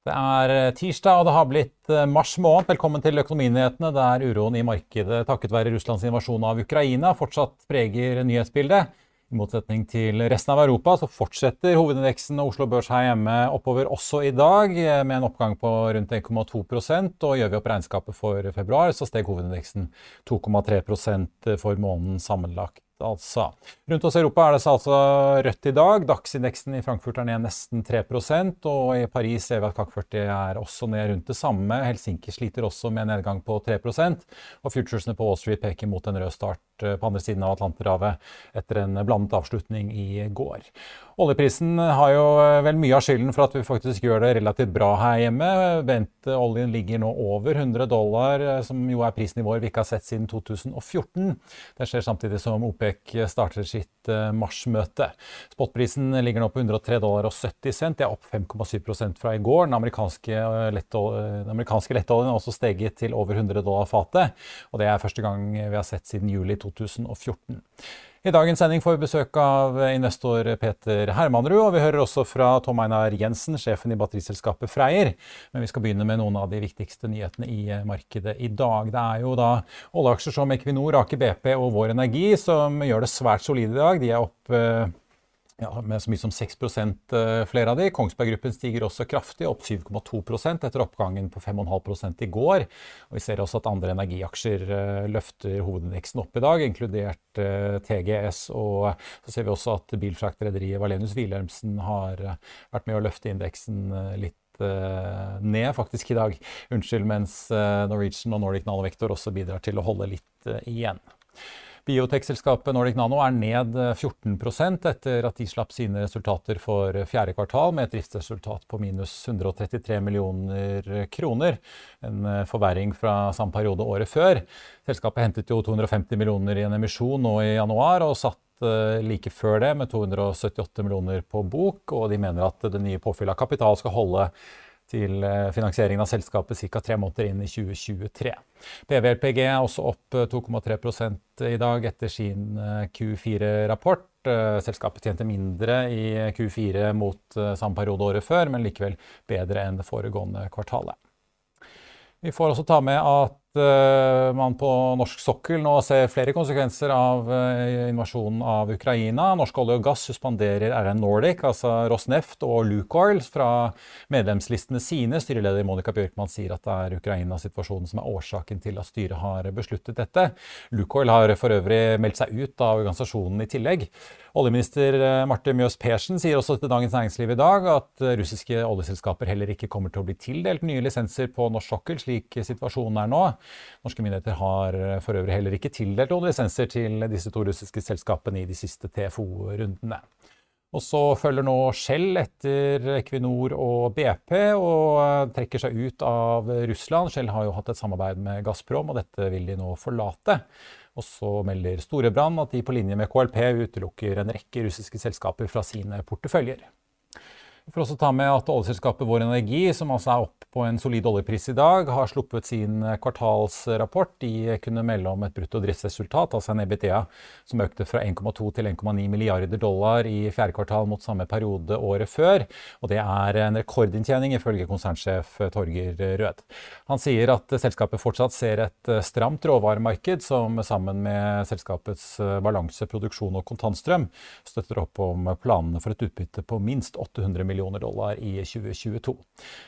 Det er eh, tirsdag, og det har blitt eh, mars måned. Velkommen til Økonominyhetene, der uroen i markedet takket være Russlands invasjon av Ukraina fortsatt preger nyhetsbildet. I motsetning til resten av Europa så fortsetter hovedindeksen og Oslo Børs her hjemme oppover også i dag, eh, med en oppgang på rundt 1,2% og Gjør vi opp regnskapet for februar, så steg hovedindeksen 2,3% for måneden sammenlagt altså. Rundt oss i Europa er det altså rødt i dag. Dagsindeksen i Frankfurt er ned nesten 3% og i Paris ser vi at CAC 40 er også ned rundt det samme. Helsinki sliter også med en nedgang på 3% og futuresene på Wall Street peker mot en rød start Eh, på andre siden av Atlanterhavet etter en blandet avslutning i går. Oljeprisen har jo eh, vel mye av skylden for at vi faktisk gjør det relativt bra her hjemme. Venteoljen ligger nå over 100 dollar, eh, som jo er prisnivåer vi ikke har sett siden 2014. Det skjer samtidig som OPEC starter sitt marsmøte. Spotprisen ligger nå på 103 dollar og 70 cent. Det er opp 5,7% fra i går. Den amerikanske, lettoljen har også steget til over 100 dollar fatet. Og det er første gang vi har sett siden juli 2014. 2014. I dagens sending får vi besøk av investor Peter Hermanrud, og vi hører også fra Tom Einar Jensen, sjefen i batteriselskapet Freyr. Men vi skal begynne med noen av de viktigste nyhetene i markedet i dag. Det er jo da oljeaksjer som Equinor, Aker BP og Vår Energi som gjør det svært solide i dag. De er opp eh, ja, med så mye som 6 eh, flere av de. Kongsberg Gruppen stiger også kraftig, opp 7,2% etter oppgangen på 5,5 i går. Og vi ser også at andre energiaksjer eh, løfter hovedindeksen opp i dag, inkludert eh, TGS. Og så ser vi også at bilfraktrederiet Valenius Wilhelmsen har vært med å løfte indeksen litt ned faktisk i dag. Unnskyld, mens Norwegian og Nordic Nanovektor også bidrar til å holde litt igjen. Biotekselskapet Nordic Nano er ned 14 eh, etter at de slapp sine resultater for fjerde kvartal med et driftsresultat på minus 133 millioner kroner. En eh, forverring fra samme periode året før. Selskapet hentet jo 250 millioner i en emisjon nå i januar og satt eh, like før det med 278 millioner på bok, og de mener at det nye påfyllet av kapital skal holde til eh, finansieringen av selskapet ca. tre måneder inn i 2023. PVLPG er også opp 2,3 eh, i dag etter sin eh, Q4-rapport. Selskapet tjente mindre i Q4 mot samme periode året før, men likevel bedre enn det foregående kvartalet. Vi får også ta med at man på norsk sokkel nå ser flere konsekvenser av eh, invasjonen av Ukraina. Norsk olje og gass suspenderer RN Nordic, altså Rosneft og Lukoil fra medlemslistene sine. Styreleder Monica Bjørkman sier at det er Ukraina-situasjonen som er årsaken til at styret har besluttet dette. Lukoil har for øvrig meldt seg ut av organisasjonen i tillegg. Oljeminister eh, Marte Mjøs Persen sier også til Dagens Næringsliv i dag at russiske oljeselskaper heller ikke kommer til å bli tildelt nye lisenser på norsk sokkel, slik situasjonen er nå. Norske myndigheter har eh, for øvrig heller ikke tildelt noen lisenser til disse to russiske selskapene i de siste TFO-rundene. Og så følger nå Shell etter Equinor og BP og trekker seg ut av Russland. Shell har jo hatt et samarbeid med Gazprom, og dette vil de nå forlate. Og så melder Storebrand at de på linje med KLP utelukker en rekke russiske selskaper fra sine porteføljer. Vi får også ta med at oljeselskapet Vår Energi, som altså er opp på en solid oljepris i dag, har sluppet sin kvartalsrapport. De kunne melde om et brutto driftsresultat, altså en EBTA, som økte fra 1,2 til 1,9 milliarder dollar i fjerde kvartal mot samme periode året før. Og det er en rekordinntjening, ifølge konsernsjef Torger Rød. Han sier at selskapet fortsatt ser et stramt råvaremarked, som sammen med selskapets balanse, produksjon og kontantstrøm støtter opp om planene for et utbytte på minst 800 millioner dollar i 2022.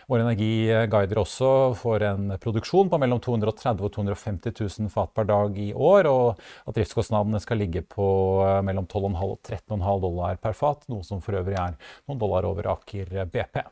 Vår Energi guider også for en produksjon på mellom 230 og 250 000 fat per dag i år, og at driftskostnadene skal ligge på mellom 12,5 og 13,5 dollar per fat, noe som for øvrig er noen dollar over Aker BP.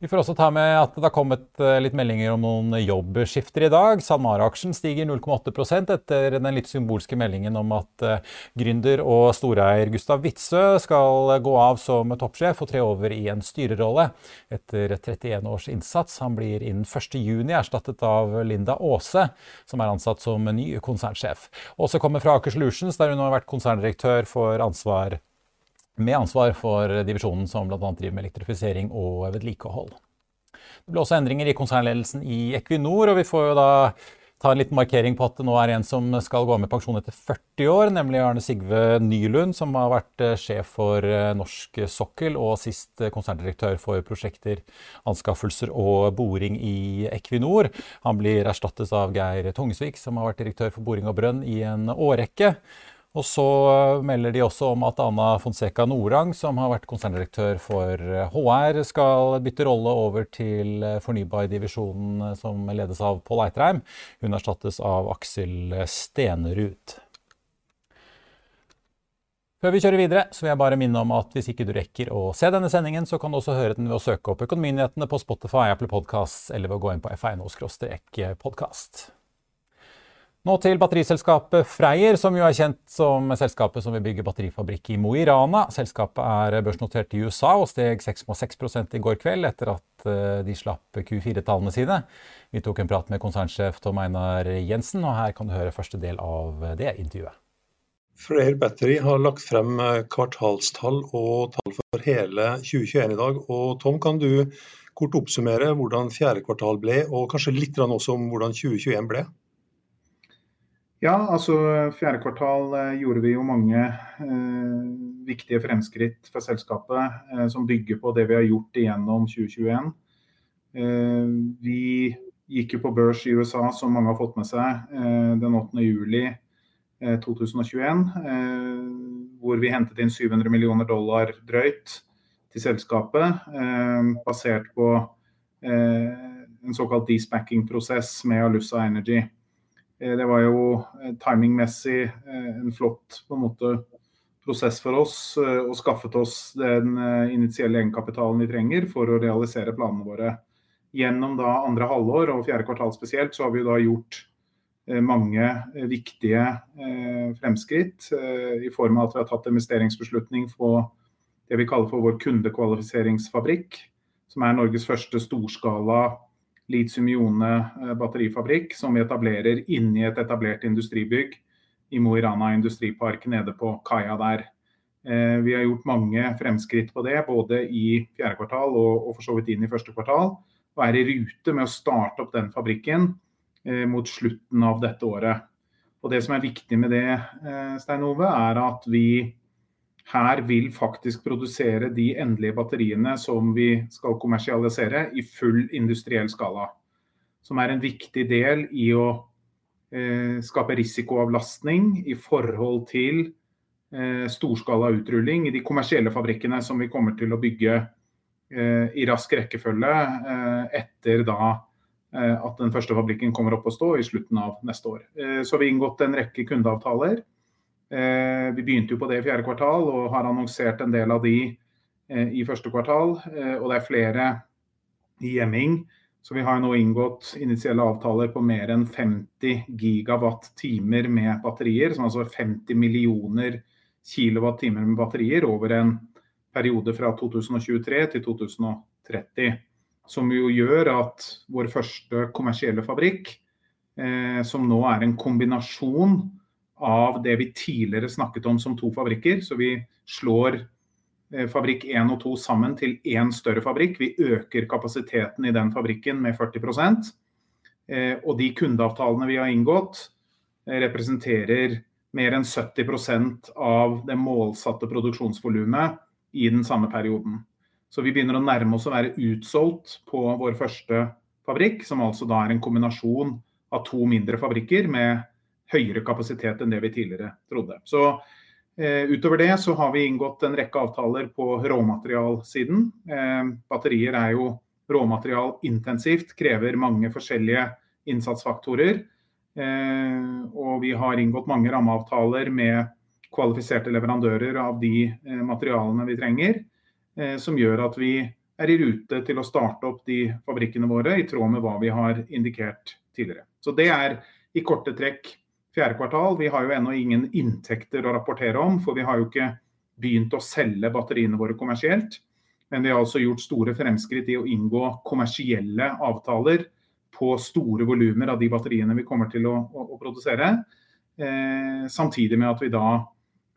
Vi får også ta med at det har kommet eh, litt meldinger om noen jobbskifter i dag. SalMar-aksjen stiger 0,8% etter den litt symbolske meldingen om at eh, gründer og storeier Gustav Witzøe skal gå av som toppsjef og tre over i en styrerolle etter 31 års innsats. Han blir innen 1.6 erstattet av Linda Aase, som er ansatt som ny konsernsjef. Aase kommer fra Aker Solutions, der hun har vært konserndirektør for ansvar med ansvar for divisjonen som bl.a. driver med elektrifisering og vedlikehold. Det ble også endringer i konsernledelsen i Equinor, og vi får jo da ta en liten markering på at det nå er en som skal gå av med pensjon etter 40 år, nemlig Arne Sigve Nylund, som har vært eh, sjef for eh, norsk sokkel og sist eh, konserndirektør for prosjekter, anskaffelser og boring i Equinor. Han blir erstattet av Geir Tungesvik, som har vært direktør for boring og brønn i en årrekke. Og så melder de også om at Anna Fonseca Norang, som har vært konserndirektør for HR, skal bytte rolle over til fornybardivisjonen som ledes av Pål Eitreim. Hun erstattes av Aksel Stenerud. Før vi kjører videre, så vil jeg bare minne om at hvis ikke du rekker å se denne sendingen, så kan du også høre den ved å søke opp Økonominyhetene på Spotify, Apple Podcasts eller ved å gå inn på fino-podkast. Nå til batteriselskapet Freyr, som jo er kjent som selskapet som vil bygge batterifabrikk i Mo i Rana. Selskapet er børsnotert i USA og steg 6,6 i går kveld etter at eh, de slapp Q4-tallene sine. Vi tok en prat med konsernsjef Tom Einar Jensen, og her kan du høre første del av det intervjuet. Freyr Battery har lagt frem eh, kvartalstall og tall for hele 2021 i dag. Og Tom, kan du kort oppsummere hvordan fjerde kvartal ble, og kanskje litt også om hvordan 2021 ble? Ja, altså fjerde kvartal eh, gjorde vi jo mange eh, viktige fremskritt for selskapet eh, som bygger på det vi har gjort igjennom 2021. Eh, vi gikk jo på børs i USA, som mange har fått med seg, eh, den 8. juli 2021. Eh, hvor vi hentet inn 700 millioner dollar drøyt til selskapet, basert på en såkalt de-spacking-prosess med Alussa Energy. Eh, det var jo eh, timingmessig eh, en flott en måte, prosess for oss og skaffet oss den initielle egenkapitalen vi trenger for å realisere planene våre. Gjennom da andre halvår og fjerde kvartal spesielt, så har vi da gjort mange viktige fremskritt i form av at vi har tatt investeringsbeslutning på det vi kaller for vår kundekvalifiseringsfabrikk, som er Norges første storskala litium-ione eh, batterifabrikk som vi etablerer inni et etablert industribygg i Mo i Rana industripark nede på kaia der. Eh, vi har gjort mange fremskritt på det, både i fjerde kvartal og, og for så vidt inn i første kvartal. Og er i rute med å starte opp den fabrikken eh, mot slutten av dette året. Og Det som er viktig med det, Stein Ove, er at vi her vil faktisk produsere de endelige batteriene som vi skal kommersialisere i full industriell skala. Som er en viktig del i å eh, skape risikoavlastning i forhold til eh, storskala utrulling i de kommersielle fabrikkene som vi kommer til å bygge eh, i rask rekkefølge eh, etter da eh, at den første fabrikken kommer opp å stå i slutten av neste år. Så vi har inngått en rekke kundeavtaler Eh, vi begynte jo på det i fjerde kvartal og har annonsert en del av de eh, i første kvartal. Eh, og det er flere i Gjemming. Så vi har nå inngått initielle avtaler på mer enn 50 gigawatt-timer med batterier. Som altså 50 millioner kilowatt-timer med batterier over en periode fra 2023 til 2030. Som jo gjør at vår første kommersielle fabrikk, eh, som nå er en kombinasjon av det vi tidligere snakket om som to fabrikker, så vi slår eh, fabrikk 1 og 2 sammen til én større fabrikk. Vi øker kapasiteten i den fabrikken med 40 eh, Og de kundeavtalene vi har inngått, eh, representerer mer enn 70% av det målsatte produksjonsvolumet i den samme perioden. Så vi begynner å nærme oss å være utsolgt på vår første fabrikk, som altså da er en kombinasjon av to mindre fabrikker med høyere kapasitet enn det vi tidligere trodde. Så eh, Utover det så har vi inngått en rekke avtaler på råmaterialsiden. Eh, batterier er jo råmaterialintensivt, krever mange forskjellige innsatsfaktorer. Eh, og vi har inngått mange rammeavtaler med kvalifiserte leverandører av de materialene vi trenger, som gjør at vi er i rute til å starte opp de fabrikkene våre i tråd med hva vi har indikert tidligere. Så Det er i korte trekk fjerde kvartal. Vi har jo ennå ingen inntekter å rapportere om, for vi har jo ikke begynt å selge batteriene våre kommersielt. Men vi har altså gjort store fremskritt i å inngå kommersielle avtaler på store volumer av de batteriene vi kommer til å, å, å produsere. Eh, samtidig med at vi da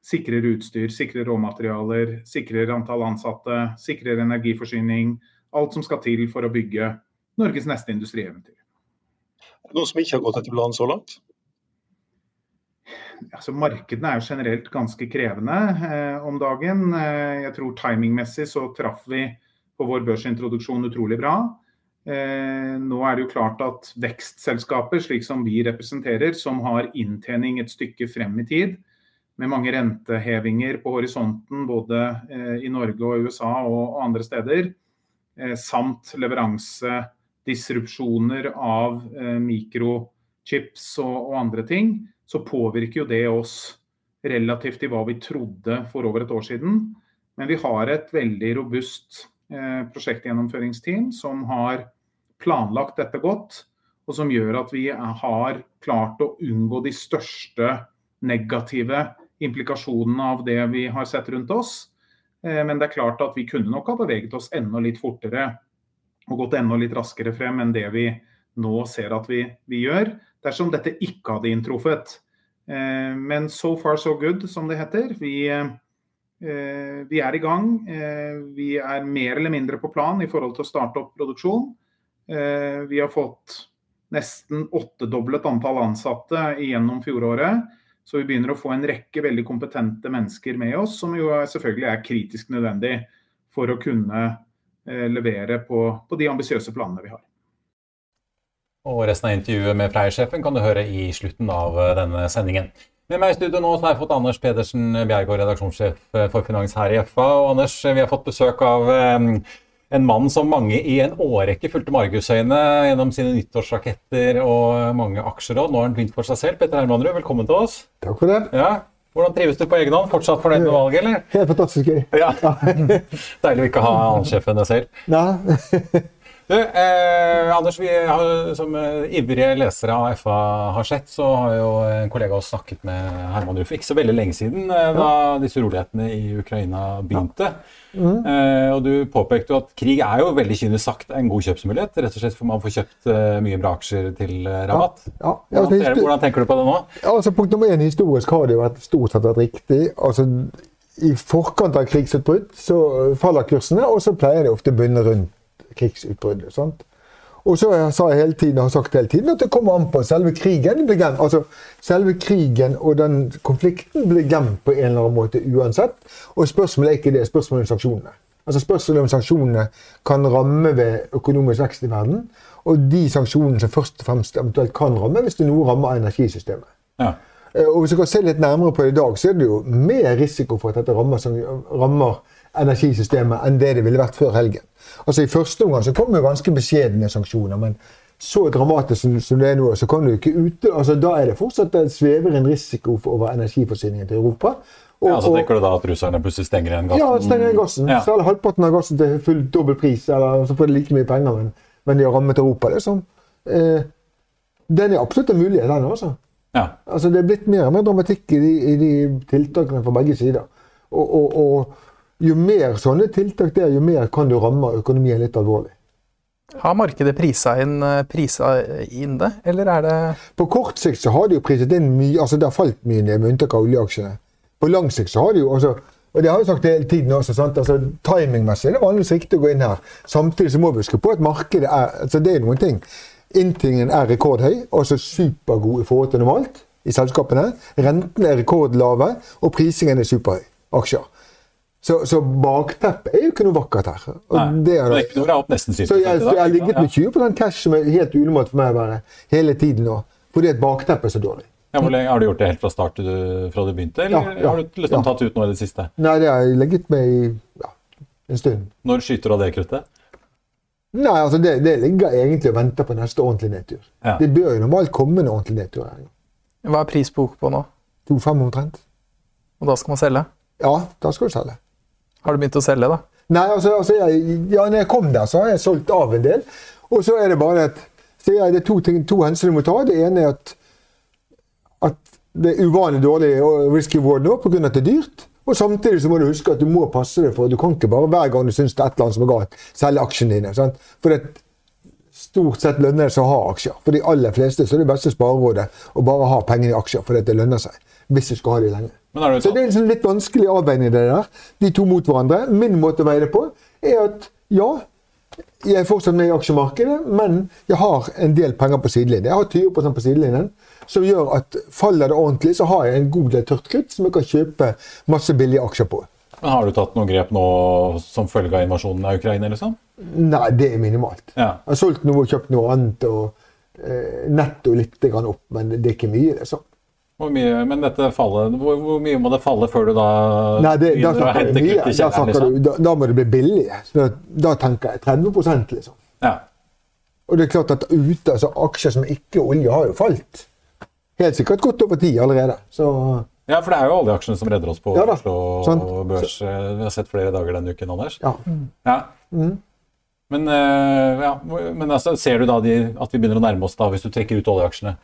sikrer utstyr, sikrer råmaterialer, sikrer antall ansatte, sikrer energiforsyning. Alt som skal til for å bygge Norges neste industrieventyr. Noe som ikke har gått etter planen så langt? Altså, markedene er jo generelt ganske krevende eh, om dagen. Eh, jeg tror timingmessig så traff vi på vår børsintroduksjon utrolig bra. Eh, nå er det jo klart at vekstselskaper, slik som vi representerer, som har inntjening et stykke frem i tid, med mange rentehevinger på horisonten både eh, i Norge og USA og andre steder, eh, samt leveransedisrupsjoner av mikrochips og andre ting, så påvirker jo det oss relativt til hva vi trodde for over et år siden. Men vi har et veldig robust prosjektgjennomføringsteam som har planlagt dette godt, og som gjør at vi har klart å unngå de største negative implikasjonene av det vi har sett rundt oss. Eh, men det er klart at vi kunne nok ha beveget oss enda litt fortere og gått enda litt raskere frem enn det vi nå ser at vi, vi gjør, dersom dette ikke hadde inntruffet. Eh, men so far so good, som det heter. Vi, eh, vi er i gang. Vi er mer eller mindre på plan i forhold til å starte opp produksjon. Eh, vi har fått nesten åttedoblet antall ansatte gjennom fjoråret. Så vi begynner å få en rekke veldig kompetente mennesker med oss, som jo selvfølgelig er kritisk nødvendig for å kunne eh, levere på, på de ambisiøse planene vi har. Og Resten av intervjuet med Freie-sjefen kan du høre i slutten av eh, denne sendingen. Med meg i studio nå så har jeg fått Anders Pedersen Bjergård, redaksjonssjef for Finans her i FA. Og Anders, vi har fått besøk av en mann som mange i en årrekke fulgte Margusøyene gjennom sine nyttårsraketter og mange aksjeråd. Nå har han begynt for seg selv. Petter Hermanrud, velkommen til oss. Takk for det. Ja. Hvordan trives du på egen hånd? Fortsatt fornøyd med valget, eller? Helt fantastisk gøy. Ja. Deilig å ikke ha ansjefen selv. Nei. Du, eh, Anders, vi har, som eh, ivrige lesere av FA har sett, så har jo en kollega av oss snakket med Herman Ruff ikke så veldig lenge siden, eh, da disse urolighetene i Ukraina begynte. Ja. Mm. Eh, og Du påpekte jo at krig er jo veldig kynisk sagt en god kjøpsmulighet. Rett og slett for man får kjøpt eh, mye bra aksjer til eh, rabatt. Ja. Ja. Hvordan, hvordan, tenker du på det nå? altså Punkt nummer én historisk har det jo vært stort sett vært riktig. altså I forkant av krigsutbrudd så faller kursene, og så pleier det ofte å bunne rundt krigsutbruddet. sant? Og så sa jeg hele tiden, har sagt hele tiden at det kommer an på selve krigen. blir glemt. Altså, Selve krigen og den konflikten blir glemt på en eller annen måte uansett. Og spørsmålet er ikke det, spørsmålet om sanksjonene. Altså Spørsmålet om sanksjonene kan ramme ved økonomisk vekst i verden. Og de sanksjonene som først og fremst eventuelt kan ramme, hvis det noe rammer energisystemet. Ja. Eh, og Hvis vi kan se litt nærmere på det i dag, så er det jo mer risiko for at dette rammer, rammer energisystemet enn det det ville vært før helgen. Altså I første omgang så kom jo ganske beskjedne sanksjoner, men så dramatisk som det er nå, så kan du ikke ute, altså Da er det fortsatt det svever en risiko over energiforsyningen til Europa. Og, ja, så tenker du da at russerne plutselig stenger igjen gassen? Ja, stenger igjen gassen. Ja. Selger halvparten av gassen til full dobbel pris, eller så får de like mye penger, men, men de har rammet Europa, liksom. Eh, den er absolutt en mulighet, den også. Ja. Altså, det er blitt mer og mer dramatikk i de, i de tiltakene fra begge sider. Og, og, og jo mer sånne tiltak det er, jo mer kan du ramme økonomien litt alvorlig. Har markedet prisa inn, eh, prisa inn det, eller er det På kort sikt så har de jo priset inn mye, altså det har falt mye ned, med unntak av oljeaksjene. På lang sikt så har de jo altså, og det har jeg sagt hele tiden også, sant? altså Timingmessig er det vanligvis riktig å gå inn her. Samtidig så må vi huske på at markedet er altså det er noen ting. Inntjeningen er rekordhøy, altså supergod i forhold til normalt i selskapene. Rentene er rekordlave, og prisingen er superhøy. Aksjer. Så, så bakteppet er jo ikke noe vakkert her. Og Nei, det er, det. Equinor er opp nesten 7 så jeg, jeg har ligget med 20 cash, som er helt unormalt for meg å være hele tiden nå. Fordi at bakteppe er så dårlig. Ja, hvor lenge, har du gjort det helt fra start til du, fra du begynte, eller Ja, ja, har du liksom ja. tatt ut noe i det siste? Nei, det har jeg ligget med i ja, en stund. Når skyter du av det kruttet? Nei, altså det, det ligger egentlig og venter på neste ordentlige nedtur. Ja. Det bør jo normalt komme en ordentlig nedtur. her. Hva er prisbok på nå? 2,5 omtrent. Og da skal man selge? Ja, da skal du selge. Har du begynt å selge, da? Nei, altså, altså jeg, ja, når jeg kom der, så har jeg solgt av en del. Og så er det bare at det er to, ting, to hensyn du må ta. Det ene er at, at det er uvanlig dårlig risky reward nå pga. at det er dyrt. Og samtidig så må du huske at du må passe deg for Du kan ikke bare hver gang du syns det er et eller annet som er galt, selge aksjene dine. Sant? For det stort sett lønner det seg å ha aksjer. For de aller fleste så er det beste sparerådet å bare ha pengene i aksjer fordi det lønner seg. Hvis du skal ha de lenge. Du Så det er en sånn litt vanskelig avveining, det der. De to mot hverandre. Min måte å veie det på er at ja, jeg er fortsatt med i aksjemarkedet, men jeg har en del penger på sidelinjen. Jeg har 20 på sidelinjen, som gjør at faller det ordentlig, så har jeg en god del tørt krutt som jeg kan kjøpe masse billige aksjer på. Men Har du tatt noen grep nå som følge av invasjonen av Ukraina? liksom? Nei, det er minimalt. Ja. Jeg har solgt noe og kjøpt noe annet, og eh, netto litt grann opp, men det er ikke mye. liksom. Hvor mye, men dette fallet, hvor, hvor mye må det falle før du da Nei, det, da snakker du mye. Da, snakker Liksom? du, da, da må det bli billig. Så Da, da tenker jeg 30 liksom. Ja. Og det er klart at ute, altså aksjer som ikke er olje, har jo falt. Helt sikkert godt over tid allerede. Så ja, for det er jo oljeaksjene som redder oss på Ja Oslo sånn. Børs. Vi har sett flere dager denne uken, Anders. ja. Ja. Men, eh, ja, men altså, ser du da de, at vi begynner å nærme oss da, hvis du trekker ut oljeaksjene?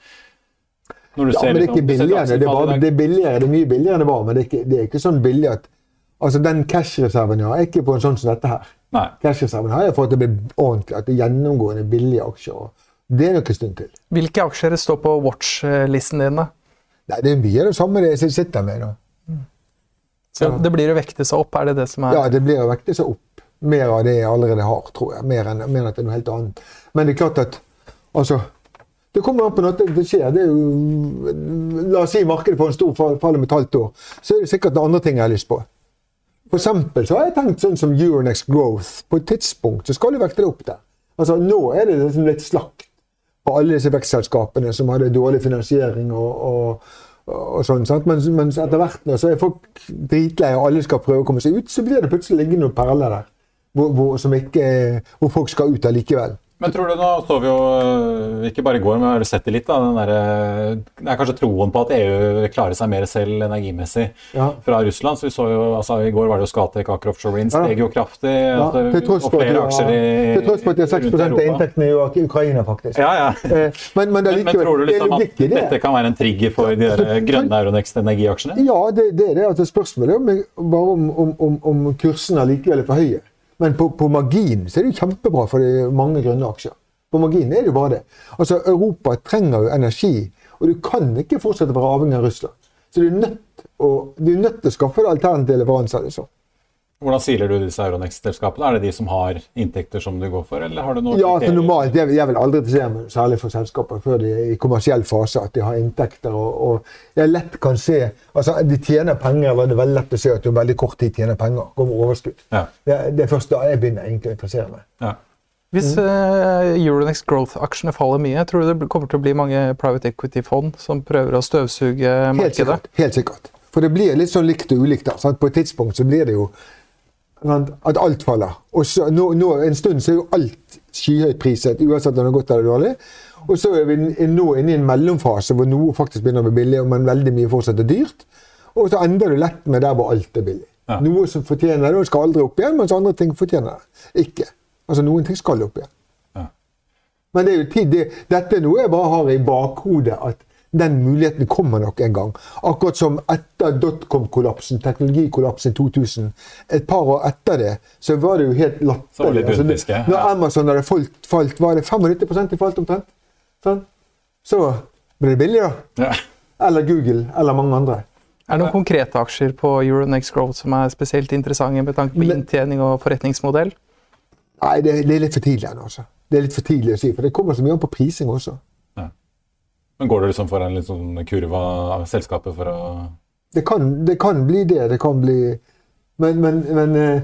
Når du ja ser men det er liksom- ikke billigere. Det er, dag. det er billigere, det er mye billigere enn det var, men det er ikke, det er ikke sånn billig at Altså, den cash-reserven jeg har, er ikke på en sånn som dette her. Cash-reserven har jeg for at det blir ordentlig, at det er gjennomgående billige aksjer. Det er nok en stund til. Hvilke aksjer står på watch-listen din, da? Nei, det er mye av det samme det jeg sitter med nå. Så det blir å vekte seg opp, er det det som er Ja, det blir å vekte seg opp. Mer av det jeg allerede har, tror jeg. Mer enn, mer enn at det er noe helt annet. Men det er klart at altså, Det kommer an på noe det skjer. Det er jo, la oss si markedet får en stor fall, om et halvt år. Så er det sikkert det andre ting jeg har lyst på. For eksempel så har jeg tenkt sånn som Euronex Growth. På et tidspunkt så skal du vekte det opp der. Altså Nå er det liksom litt slakt på alle disse vekstselskapene som hadde dårlig finansiering og, og, og sånn. sant? Mens, mens etter hvert nå så er folk dritleie og alle skal prøve å komme seg ut, så blir det plutselig liggende noen perler der. Hvor, hvor, ikke, hvor folk skal ut allikevel. Men tror du nå så vi jo, øh, ikke bare i går, men vi har sett det litt, da, den der, øh, det er kanskje troen på at EU klarer seg mer selv energimessig Ja. fra Russland. så vi så jo, altså I går var det jo Skatek, Aker Offshore Wind steg jo kraftig. Ja, altså, til tross for at de har, aksjer i til tross for at de har 6 rundt av inntektene i Ukraina, faktisk. Ja, ja. Eh, Men, men, er Men, men tror du liksom at det. dette kan være en trigger for de der grønne Euronext energiaksjene? Ja, det, det er det. Altså, spørsmålet er om, bare om, om, om, om kursene allikevel er for høye. Men på, på margin så er det jo kjempebra for de mange grønne aksjer. På margin er det jo bare det. Altså, Europa trenger jo energi, og du kan ikke fortsette å være avhengig av Russland. Så du er nødt, du er nødt til å skaffe deg alternative leveranser. Liksom. Hvordan siler du disse Euronext-selskapene? Er det de som har inntekter som du går for, eller har du noe Ja, altså normalt, jeg, jeg vil aldri se meg særlig for selskaper før de er i kommersiell fase, at de har inntekter. Og, og jeg lett kan se altså De tjener penger, eller det er veldig lett å se at de om veldig kort tid tjener penger. Går med overskudd. Ja. Det, det er først da jeg begynner egentlig å interessere meg. Ja. Hvis uh, Euronext Growth-aksjene faller mye, tror du det kommer til å bli mange private equity-fond som prøver å støvsuge Helt markedet? sikkert. Helt sikkert. For det blir litt sånn likt og ulikt. da, sant? På et tidspunkt så blir det jo at alt faller. Og så, nå, nå, En stund så er jo alt skyhøyt priset, uansett om det er godt eller dårlig. Og så er vi nå inne i en mellomfase hvor noe faktisk begynner å bli billig, men veldig mye fortsatt er dyrt. Og så ender du lett med der hvor alt er billig. Ja. Noe som fortjener det, og skal aldri opp igjen, mens andre ting fortjener det ikke. Altså Noen ting skal opp igjen. Ja. Men det er jo tid, det, dette er noe jeg bare har i bakhodet. At Den muligheten kommer nok en gang. Akkurat som etter dotcom-kollapsen, teknologikollapsen 2000. Et par år etter det så var det jo helt latterlig. Altså, det- når. Amazon hadde falt, falt var det 95 de falt omtrent? Sånn. Så ble det billig, da. Ja. Eller Google, eller mange andre. Er det noen konkrete aksjer på Euronex Growth som er spesielt interessante med tanke på inntjening og forretningsmodell? Nei, det, det er litt for tidlig ennå. Altså. Det er litt for tidlig å si, for det kommer så mye an på prising også. Men går det liksom for en sånn kurve av selskapet for å Det kan, det kan bli det. Det kan bli Men, men, men eh,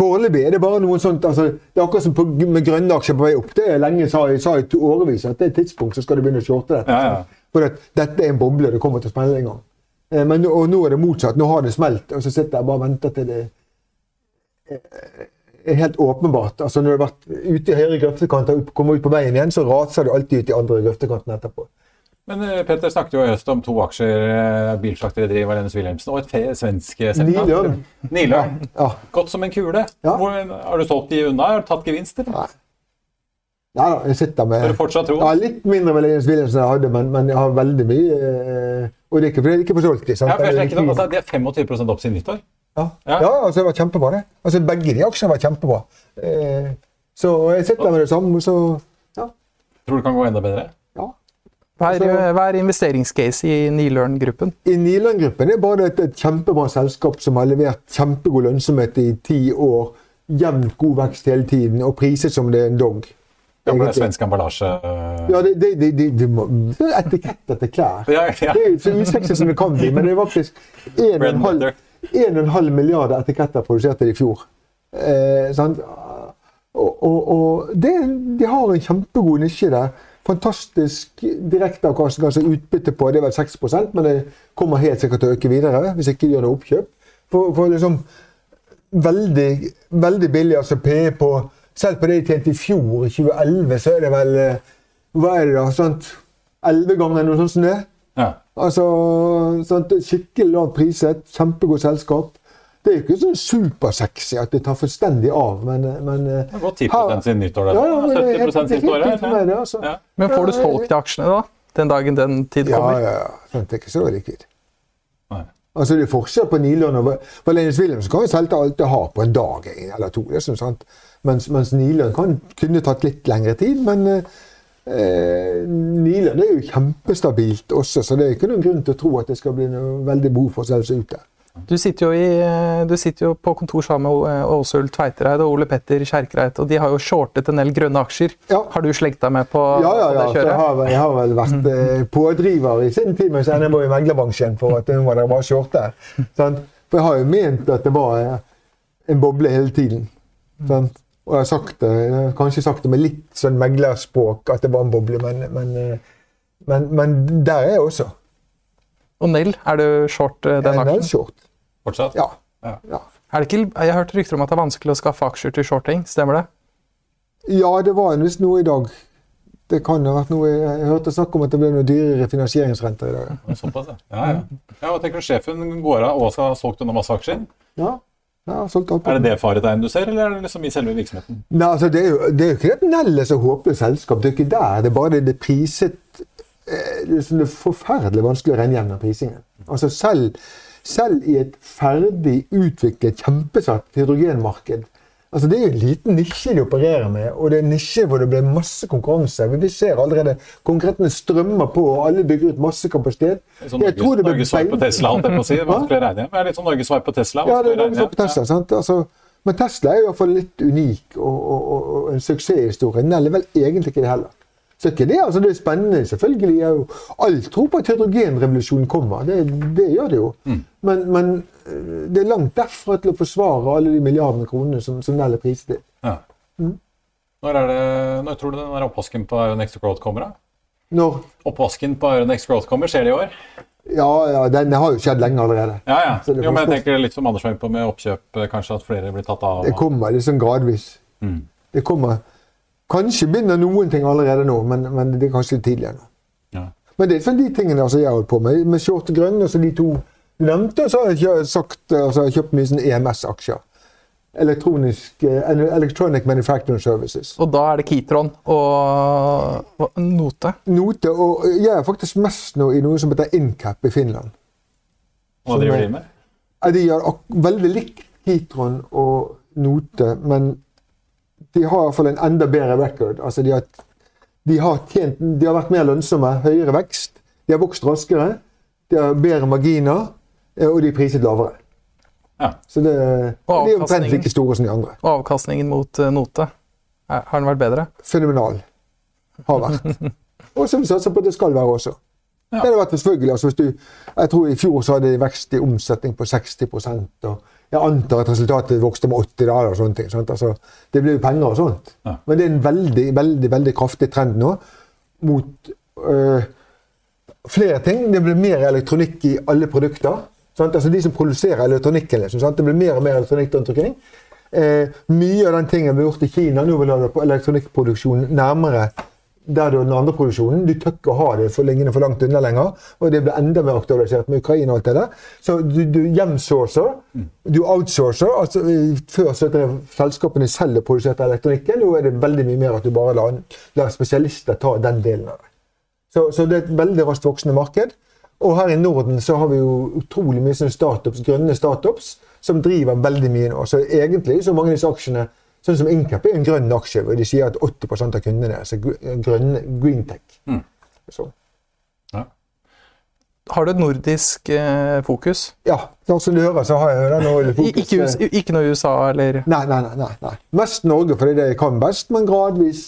Foreløpig er det bare noen sånt altså, Det er akkurat som på, med grønne aksjer på vei opp. Det er lenge sa jeg sa jeg årevis at det er et tidspunkt så skal du begynne å shorte dette. Ja, ja. For at dette er en boble, det kommer til å smelle en gang. Eh, Men, og nå er det motsatt. Nå har det smelt, og så sitter jeg bare og venter til det helt åpenbart. Altså Når du har vært ute i høyre grøftekant og kommer ut på veien igjen, så raser du alltid ut i andre grøftekanten etterpå. Men eh, Petter snakket jo i høst om to aksjer, eh, bilslakteriet Valenius Wilhelmsen og et svensk eh, selskap. Nilørn. Ja. Godt som en kule. Ja. Hvor, har du solgt de unna? Har du tatt gevinst? Eller? Nei. Da, jeg sitter med Har du fortsatt tro? Ja, litt mindre Valenius Wilhelmsen jeg hadde, men, men jeg har veldig mye. Og det er ikke fordi jeg ikke får solgt de. sant? Ja, for jeg Det er sjekket opp, altså, De er 25 opp siden nyttår. Ja, Ja. ja altså det var kjempebra, det. Altså Begge de aksjene var kjempebra. Eh, Så jeg sitter med det samme, så ja. Tror du det kan gå enda bedre? ja. Hva er, Altså- hva er investeringscase i Nilørn-gruppen? I Nilørn-gruppen er bare et, et kjempebra selskap som har levert kjempegod lønnsomhet i ti år. Jevnt god vekst hele tiden, og priset som det er en dog. Gamle Egentlig. svensk emballasje. eh. Ja, det, det, det, det, det, må, det er klær. Ja, ja. Det er så usexy som det kan bli, men det er faktisk Bread and 1,5 butter. 1,5 milliarder etiketter produserte de i fjor. Eh? Og, og, og det, de har en kjempegod nisje der. Fantastisk direkteavkastning, altså utbytte på det er vel 6 men det kommer helt sikkert til å øke videre hvis ikke de gjør noe oppkjøp. For, for liksom veldig, veldig billig altså PE på Selv på det de tjente i fjor, i 2011, så er det vel eh, Hva er det da? sant? 11 ganger noe sånt som det? Ja. Altså, sant? Skikkelig lavt priset, kjempegodt selskap. Det er jo ikke sånn supersexy at det tar fullstendig av, men, men Det har gått 10 siden nyttår. Ja, ja, men det er 70 helt- det er siste året. Ja. det, altså. Ja. Men får du solgt de aksjene da? Den dagen den tid Ja, kommer? ja, ja. Sant, det er ikke så likvid. Altså, det er forskjell på Nilørn og Valenius Wilhelmsen kan jo selge alt det har på en dag en eller to. Det sånn, sant? Mens, mens kan, kunne tatt litt lengre tid. Men eh, Nilørn er jo kjempestabilt også, så det er ikke noen grunn til å tro at det skal bli noe veldig behov for å selge seg ut der. Du sitter, i, du sitter jo på kontor sammen med Åsul Åshild Tveitereid og Ole Petter Kjerkreit, og de har jo shortet en del grønne aksjer. Ja. Har du slengt deg med på, Ja, ja, på ja. det så Jeg kjøret? har, jeg har vel vært eh, pådriver i sin tid mens jeg var i meglerbransjen for at nå må dere bare shorte. For jeg har jo ment at det var eh, en boble hele tiden. Sant? Og jeg har sagt det, kanskje sagt det med litt sånn meglerspråk at det var en boble, men, men, eh, men, men der er jeg også. Og Nell, er du short den den Jeg er vel short. Fortsatt? Ja. Ja. ja. Er det ikke, jeg har hørt rykter om at det er vanskelig å skaffe aksjer til shorting, stemmer det? Ja, det var visst noe i dag. Det kan ha vært noe Jeg hørte snakk om at det ble noe dyrere finansieringsrenter i dag. Såpass, ja. ja, ja. ja hva tenker du sjefen går av og har solgt unna masse aksjer? Ja, alt på Er det det faretegnet du ser, eller er det liksom i selve virksomheten? Nei, altså det er jo, det er jo ikke et Nell er så håpløst selskap. Det er ikke der. Det er bare det, det priset eh, det er sånn er forferdelig vanskelig å igjen prisingen. Altså selv, selv i et ferdig utviklet, kjempesatt hydrogenmarked altså Det er jo en liten nisje de opererer med, og det er en nisje hvor det blir masse konkurranse. Vi ser allerede konkurrentene strømmer på, og alle bygger ut masse kapasitet. Sånn Jeg tror det blir Norges svar på Tesla, holdt jeg på å si. Vanskelig å regne igjen. Det er litt sånn Norges svar på Tesla. Ja, det er Norges svar på Tesla. sant? Altså, men Tesla er i hvert fall litt unik og, og, og, og en suksesshistorie. Nell er vel egentlig ikke det heller. Så ikke det, altså det er spennende. Selvfølgelig er jo alt tro på at hydrogenrevolusjonen kommer. Det, det gjør det jo. Men, men øh, det er langt derfra til å forsvare alle de milliardene kronene som, som Nell er priset til. Ja. Når, er det, når tror du den der oppvasken på Next Growth kommer? da? Når Oppvasken på Next Growth kommer, skjer det i år? Ja, ja, den har jo skjedd lenge allerede. Ja, ja. Jo, men jeg tenker litt som Anders var inne på med oppkjøp, eh, kanskje at flere blir tatt av. Det kommer sånn gradvis. Mm. Det kommer Kanskje begynner noen ting allerede nå, men, men det er kanskje litt tidligere nå. Ja. Men det er sånn de tingene altså, jeg har holdt på med. Med short og grønn, altså de to du nevnte, så har jeg sagt, altså, jeg har kjøpt mye sånn EMS-aksjer. elektronisk, eh, Electronic Manufacturing Services. Og da er det Kitron og, og Note. Note, og jeg er faktisk mest nå i noe som heter Incap i Finland. Hva driver de med? De gjør ak- veldig likt Kitron og Note, men de har i hvert fall en enda bedre record. Altså de har, de har, tjent, de har vært mer lønnsomme, høyere vekst, de har vokst raskere, de har bedre marginer, eh, og de er priset lavere. Ja. Så det, de er omtrent like store som de andre. Og avkastningen mot eh, Note. Har den vært bedre? Fenomenal. Har vært. Og som vi satser på at det skal være også. Det hadde vært selvfølgelig, altså hvis du, Jeg tror i fjor så hadde de vekst i omsetning på 60% og jeg antar at resultatet vokste med 80 dager og sånne ting. Sant? Altså, det blir jo penger og sånt. Ja. Men det er en veldig, veldig, veldig kraftig trend nå mot øh, flere ting. Det blir mer elektronikk i alle produkter. Sant? Altså De som produserer elektronikken. Liksom, sant? Det blir mer og mer elektronikk rundt omkring. Eh, mye av den tingen har gjort i Kina, nå vil vi ha elektronikkproduksjon nærmere der har den andre produksjonen. Du tør ikke å ha det for lenge for langt unna lenger. Og det blir enda mer aktualisert med Ukraina og alt det der. Så du, du hjemsourcer, du outsourcer. altså eh, Før så drev selskapene selv og produserte elektronikken. Nå er det veldig mye mer at du bare lar, lar spesialister ta den delen av det. Så, så det er et veldig raskt voksende marked. Og her i Norden så har vi jo utrolig mye sånne startups, grønne startups som driver veldig mye nå. Så egentlig så mange av disse aksjene, sånn som Incap, er en grønn aksje. hvor De sier at 80 av kundene er så grønne green tech. Så, Har du et nordisk eh, fokus? ja, som du hører, så har jeg jo den nå fokus. ikke, ikke noe USA eller Nei, nei, nei, nei, nei. Mest Norge fordi det er det jeg kan best, men gradvis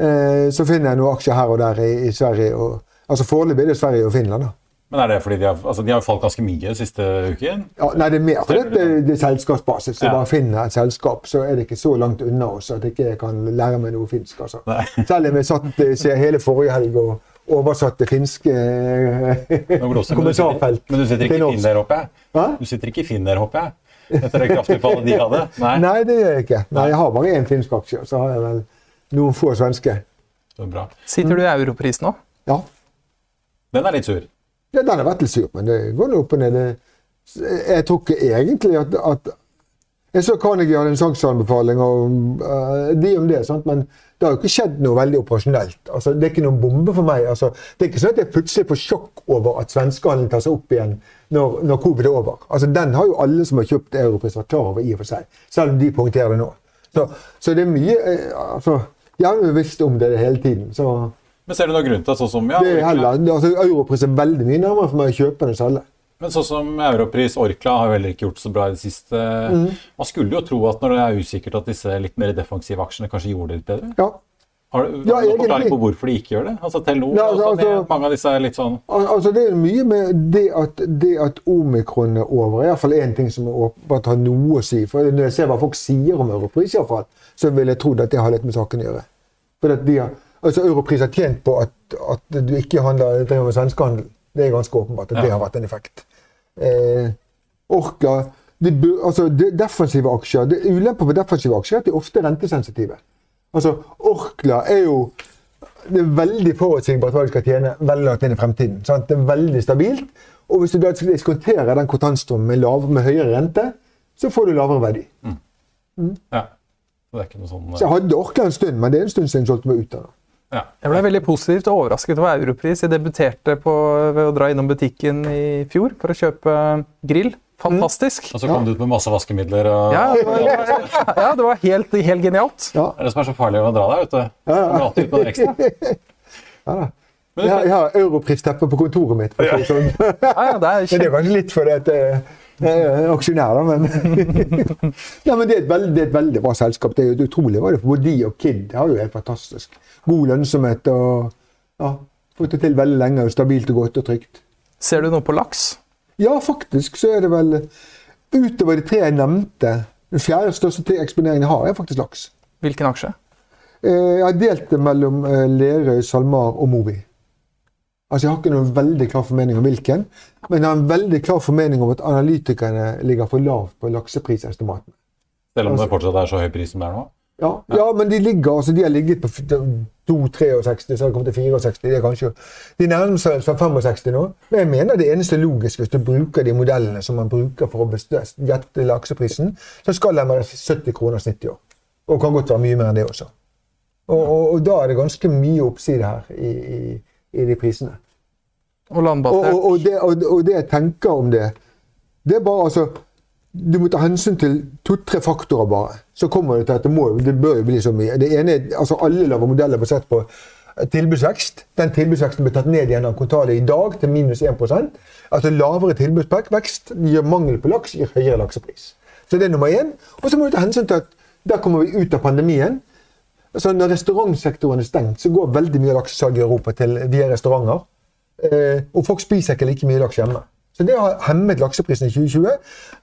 eh, så finner jeg noen aksjer her og der i, i Sverige. Og, altså Foreløpig er det Sverige og Finland. da. Men er det fordi de har, altså, de har falt ganske mye siste uken? Ja, nei, det er mer fordi det, det er selskapsbasis. Så Ja. bare finner et selskap, så er det ikke så langt unna oss at jeg ikke kan lære meg noe finsk. altså. Selv om jeg satt eh, se hele forrige helg og oversatte finske eh, Nå det, men du sitter- kommentarfelt Men du sitter ikke i. Finn der, håper jeg? Hva? Du sitter ikke i Finn der, håper jeg? Etter det kraftutfallet de hadde? Nei. Nei, det gjør jeg ikke. Nei, Jeg har bare én finsk aksje, og så har jeg vel noen få svenske. Så bra. Sitter du i europris nå? Ja, Den er litt sur. Ja, den har vært litt sur, men det går nå opp og ned. Jeg tror ikke egentlig at, at Jeg så Carnegie hadde en salgsanbefaling og uh, de om det, sant? men det har jo ikke skjedd noe veldig operasjonelt. Altså, det er ikke noen bombe for meg. Altså, det er ikke sånn at jeg plutselig får sjokk over at svenskehandelen tar seg opp igjen når, når covid er over. Altså, den har jo alle som har kjøpt Europris vært klar over i og for seg, selv om de poengterer det nå. Så, så det er mye eh, altså, Jeg har jo visst om det hele tiden. så... Men ser du noen grunn til sånn som ja, Det er heller, altså, Europris er veldig mye nærmere for meg å kjøpe enn å selge. Men sånn som Europris, Orkla har jo heller ikke gjort så bra i det siste. Mm. Man skulle jo tro at når det er usikkert at disse litt mer defensive aksjene kanskje gjorde det litt bedre. Ja. Har du, Ja, noen forklaring på hvorfor de ikke gjør det? Altså Telenor Ja, altså, sånn, altså- mange av disse er litt sånn altså Det er mye med det at, det at omikron er over. Iallfall én ting som åpenbart har noe å si. For Når jeg ser hva folk sier om Europris, i hvert fall, så vil jeg tro at det har litt med saken å gjøre. For at de har, altså Europris har tjent på at, at du ikke handler, driver med svenskehandel. Det er ganske åpenbart at det har vært en effekt. Eh, Orkla de, altså, de, Defensive aksjer, det Ulempen med defensive aksjer er at de ofte er rentesensitive. Altså, Orkla er jo det er veldig forutsigbart hva de skal tjene veldig langt inn i fremtiden. Sant? Det er veldig stabilt. Og hvis du da diskonterer den kontantstrømmen med, lav, med høyere rente, så får du lavere verdi. Ja. Så det er ikke noe sånn Så jeg hadde Orkla en stund, men det er en stund siden jeg solgte meg ut av det. Ja. Jeg ble veldig positivt overrasket over Europris. Jeg debuterte på, ved å dra innom butikken i fjor for å kjøpe grill. Fantastisk. Og så kom du ut med masse vaskemidler og Ja, det var, ja, det var helt, helt genialt. Ja, Det er det som er så farlig med å dra deg, vet du. Ja, ja. ut med det ekstra. ja da. Jeg har, jeg har Europris-teppe på kontoret mitt. For å det sånn. Ja, ja, det er Men det var litt fordi at jeg jeg er aksjonær, men Nei, men det er, veldig, det er et veldig bra selskap. Det er jo utrolig hva Både de og Kid. Det har jo helt fantastisk. God lønnsomhet og ja, fått det til veldig lenge. og Stabilt og godt og trygt. Ser du noe på laks? Ja, faktisk så er det vel Utover de tre jeg nevnte, den fjerde største eksponeringen jeg har, er faktisk laks. Hvilken aksje? Eh, Jeg har delt det mellom eh, Lerøy, SalMar og Movi. Altså, Jeg har ikke noen veldig klar formening om hvilken, men jeg har en veldig klar formening om at analytikerne ligger for lavt på lakseprisestimatene. Selv om det fortsatt er så høy pris som det er nå. Ja, ja, men de ligger, altså de har ligget på 2-63, så har de kommet til 64. Det er kanskje, de nærmer seg 65 nå. Men jeg mener det eneste logiske, hvis du bruker de modellene som man bruker for å gjette lakseprisen, så skal den være 70 kroner snitt i år. Og kan godt være mye mer enn det også. Og, og, og da er det ganske mye oppside her i, i, i de prisene. Og landbasert. Og, det, og, det, jeg tenker om det, det er bare altså Du må ta hensyn til to-tre faktorer bare. Så kommer det til at det, må, det bør jo bli så mye. Det ene, er altså Alle lager modeller basert på tilbudsvekst. Den tilbudsveksten blir tatt ned igjen av kvartalet i dag til minus 1% Altså Lavere tilbudsvekst gir mangel på laks, gir høyere laksepris. Så det er nummer én. Og så må du ta hensyn til at der kommer vi ut av pandemien. Altså Når restaurantsektoren er stengt, så går veldig mye laksesalg i Europa til via restauranter. Eh, og folk spiser ikke like mye laks hjemme. Så det har hemmet lakseprisen i 2020.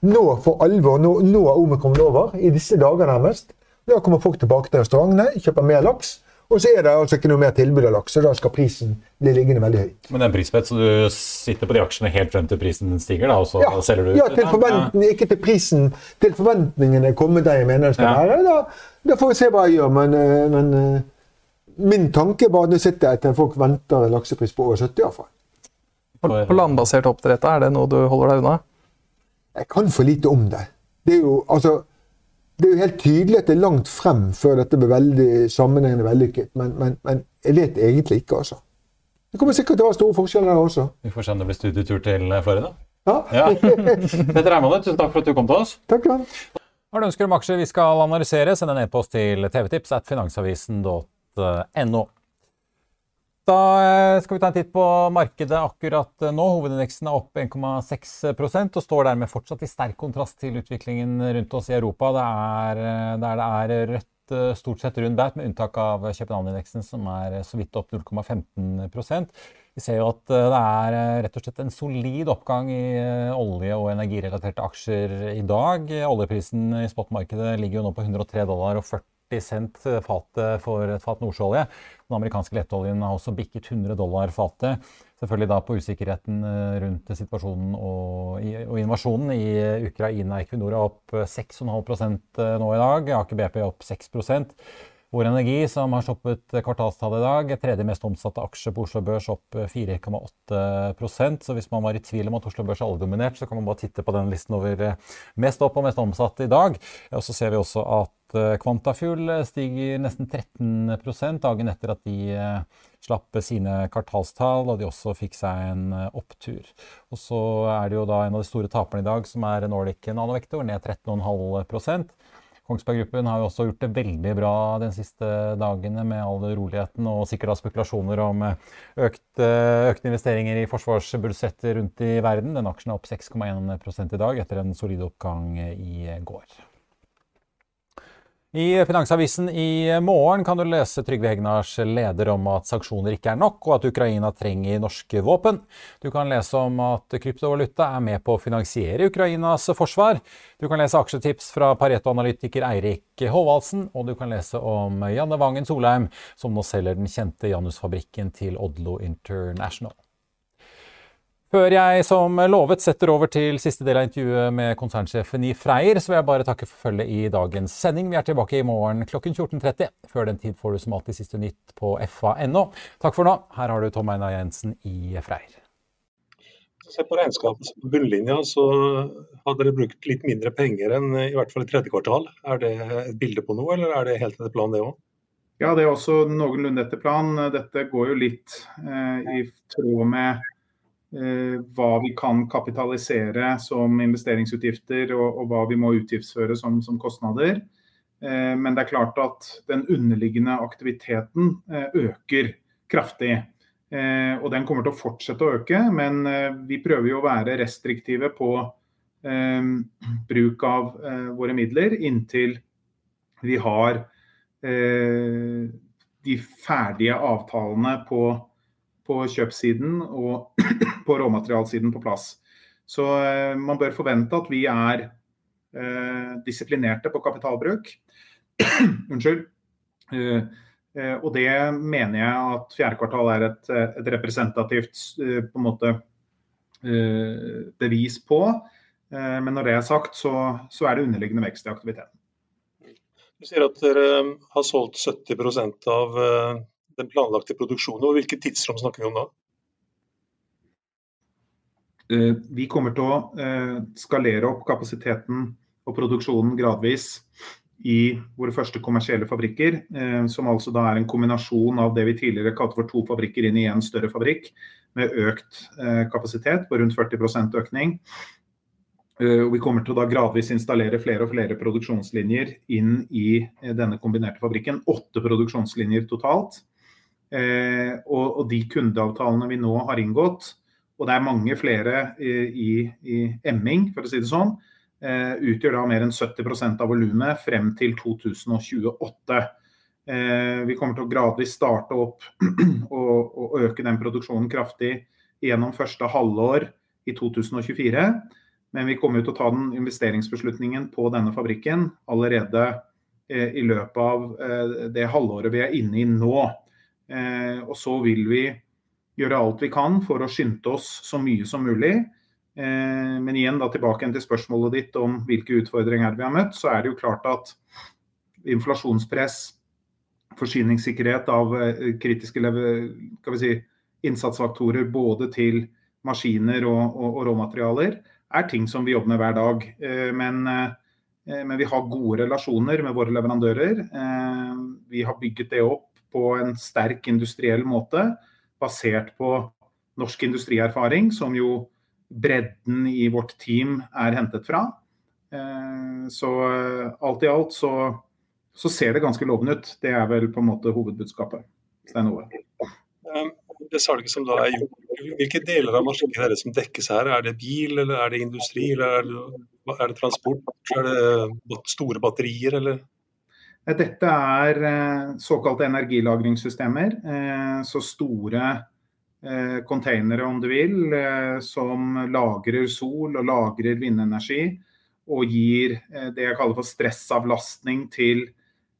Nå for alvor, nå, nå er omikron over, i disse dager nærmest. Da kommer folk tilbake til restaurantene, kjøper mer laks. Og så er det altså ikke noe mer tilbud av laks, så da skal prisen bli liggende veldig høyt. Men det er en prisbett, så du sitter på de aksjene helt frem til prisen stiger, da, og så ja, selger du ut? Ja, til forventning, ikke til prisen. Til forventningene er kommet der jeg mener det skal ja. være. Da, da, får vi se hva jeg gjør, men, eh, men eh, min tanke er bare at nå sitter jeg til folk venter en laksepris på over 70 iallfall. På landbasert oppdrett, er det noe du holder deg unna? Jeg kan for lite om det. Det er jo, altså, det er jo helt tydelig at det er langt frem før dette blir veldig sammenhengende vellykket, men, men, men, jeg vet egentlig ikke, altså. Det kommer sikkert til å være store forskjeller der også. Vi får se om det blir studietur til Florida. Ja. ja. Petter Hermanet, tusen takk for at du kom til oss. Takk, skal du Har du ønsker om aksjer vi skal analysere, send en e-post til tvtips at finansavisen.no. Da eh, skal vi ta en titt på markedet akkurat eh, nå. Hovedindeksen er opp 1,6% og står dermed fortsatt i sterk kontrast til utviklingen rundt oss i Europa. Det er, eh, der det er rødt stort sett rundt der, med unntak av København-indeksen, som er så vidt opp 0,15% Vi ser jo at det er rett og slett en solid oppgang i olje- og energirelaterte aksjer i dag. Oljeprisen i spotmarkedet ligger jo nå på 103 dollar og 40 40 cent fatet for et fat nordsjøolje. Den amerikanske lettoljen har også bikket 100 dollar fatet. Selvfølgelig da på usikkerheten eh, rundt situasjonen og, og invasjonen i Ukraina. Equinor er opp 6,5 eh, nå i dag. Aker BP er opp 6 Vår Energi, som har stoppet kvartalstallet i dag, tredje mest omsatte aksje på Oslo Børs, opp 4,8% Så hvis man var i tvil om at Oslo Børs er oljedominert, så kan man bare titte på den listen over eh, mest opp og mest omsatte i dag. Og så ser vi også at Quantafuel stiger nesten 13% dagen etter at de eh, slapp sine kvartalstall, og de også fikk seg en eh, opptur. Og så er det jo da en av de store taperne i dag, som er Nordic Nanovektor, ned 13,5 Kongsberg Gruppen har jo også gjort det veldig bra de siste dagene med all uroligheten og sikkert da spekulasjoner om eh, økte, økte investeringer i forsvarsbudsjettet rundt i verden. Den aksjen er opp 6,1 i dag etter en solid oppgang i går. I Finansavisen i morgen kan du lese Trygve Hegnars leder om at sanksjoner ikke er nok, og at Ukraina trenger norske våpen. Du kan lese om at kryptovaluta er med på å finansiere Ukrainas forsvar. Du kan lese aksjetips fra Pareto-analytiker Eirik Håvaldsen, og du kan lese om Janne Vangen Solheim, som nå selger den kjente Janusfabrikken til Odlo International. Før jeg som lovet setter over til siste del av intervjuet med konsernsjefen i Freyr, så vil jeg bare takke for følget i dagens sending. Vi er tilbake i morgen klokken 14.30. Før den tid får du som alltid siste nytt på fa.no. Takk for nå. Her har du Tom Einar Jensen i Freyr. Se på regnskapet på bunnlinja, så har dere brukt litt mindre penger enn i hvert fall i tredje kvartal. Er det et bilde på noe, eller er det helt etter planen det òg? Ja, det er også noenlunde etter planen. Dette går jo litt eh, i tråd med hva vi kan kapitalisere som investeringsutgifter, og, og hva vi må utgiftsføre som, som, kostnader. Eh, men det er klart at den underliggende aktiviteten eh, øker kraftig. Og den kommer til å fortsette å øke, men vi prøver jo å være restriktive på bruk av våre midler inntil vi har de ferdige avtalene på på kjøpssiden og på råmaterialsiden på plass. Så eh, man bør forvente at vi er eh, disiplinerte på kapitalbruk. Unnskyld. Eh, eh, og det mener jeg at fjerde kvartal er et, et representativt eh, på en måte eh, bevis på. men når det er sagt, så, så er det underliggende vekst i aktiviteten. Du sier at dere har solgt 70 av eh, den planlagte produksjonen. og Hvilket tidsrom snakker vi om da? Eh, vi kommer til å eh, skalere opp kapasiteten og produksjonen gradvis i våre første kommersielle fabrikker, som altså da er en kombinasjon av det vi tidligere kalte for to fabrikker inn i en større fabrikk, med økt kapasitet på rundt 40% økning. Eh, vi kommer til å da gradvis installere flere og flere produksjonslinjer inn i eh, denne kombinerte fabrikken. Åtte produksjonslinjer totalt. Eh, og, de kundeavtalene vi nå har inngått, og det er mange flere i, i emming, for å si det sånn, utgjør da mer enn 70% av volumet frem til 2028. Vi kommer til å gradvis starte opp og, og øke den produksjonen kraftig gjennom første halvår i 2024. Men vi kommer til å ta den investeringsbeslutningen på denne fabrikken allerede eh, i løpet av eh, det halvåret vi er inne i nå. Eh, og så vil vi gjøre alt vi kan for å skynde oss så mye som mulig. Men igjen da tilbake til spørsmålet ditt om hvilke utfordringer vi har møtt, så er det jo klart at inflasjonspress, forsyningssikkerhet av kritiske si, innsatsfaktorer både til maskiner og, og, og råmaterialer, er ting som vi jobber med hver dag. Eh, men, eh, men, vi har gode relasjoner med våre leverandører. Eh, vi har bygget det opp på en sterk industriell måte, basert på norsk industrierfaring, som jo bredden i vårt team er hentet fra. Så alt i alt så, så ser det ganske lovende ut. Det er vel på en måte hovedbudskapet. Stein Ove det salget som da er gjort, hvilke deler av markedet er det som dekkes her? Er det bil, eller er det industri, eller er det, er det transport? Er det store batterier, eller? Dette er eh, såkalte energilagringssystemer. Eh, så store eh, containere, om du vil, som lagrer sol og lagrer vindenergi. Og gir det jeg kaller for stressavlastning til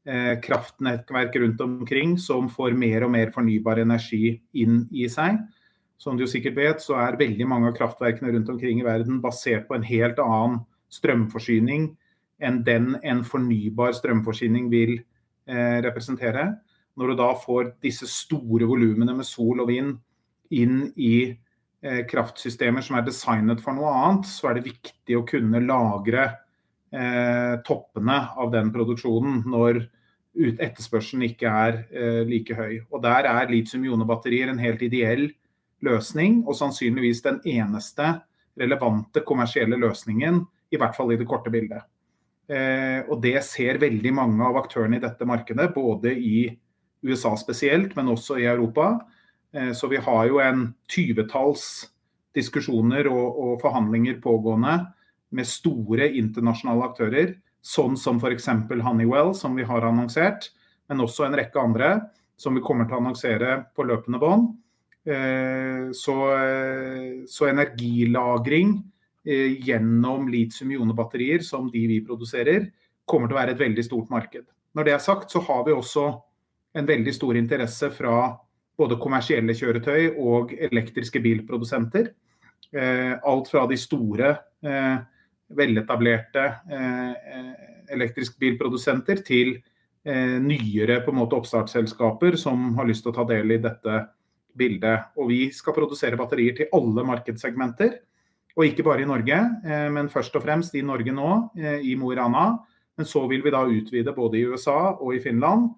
Eh, kraftnettverk rundt omkring som får mer og mer fornybar energi inn i seg. Som du sikkert vet, så er veldig mange av kraftverkene rundt omkring i verden basert på en helt annen strømforsyning enn den en fornybar strømforsyning vil eh, representere. Når du da får disse store volumene med sol og vind inn i eh, kraftsystemer som er designet for noe annet, så er det viktig å kunne lagre eh, toppene av den produksjonen når etterspørselen ikke er eh, like høy. Og Der er litium-ionebatterier en helt ideell løsning, og sannsynligvis den eneste relevante kommersielle løsningen, i hvert fall i det korte bildet. Eh, og Det ser veldig mange av aktørene i dette markedet, både i USA spesielt, men også i Europa. Eh, så vi har jo en tyvetalls diskusjoner og, og forhandlinger pågående med store internasjonale aktører sånn som f.eks. Honeywell, som vi har annonsert, men også en rekke andre som vi kommer til å annonsere på løpende bånd. Eh, så, så, energilagring gjennom litium-ionebatterier, som de vi produserer, kommer til å være et veldig stort marked. Når det er sagt, så har vi også en veldig stor interesse fra både kommersielle kjøretøy og elektriske bilprodusenter. Alt fra de store veletablerte eh, elektrisk bilprodusenter til eh, nyere på en måte oppstartsselskaper som har lyst til å ta del i dette bildet. Og vi skal produsere batterier til alle markedssegmenter. Og ikke bare i Norge, eh, men først og fremst i Norge nå, i Mo i Rana. Men så vil vi da utvide både i USA og i Finland.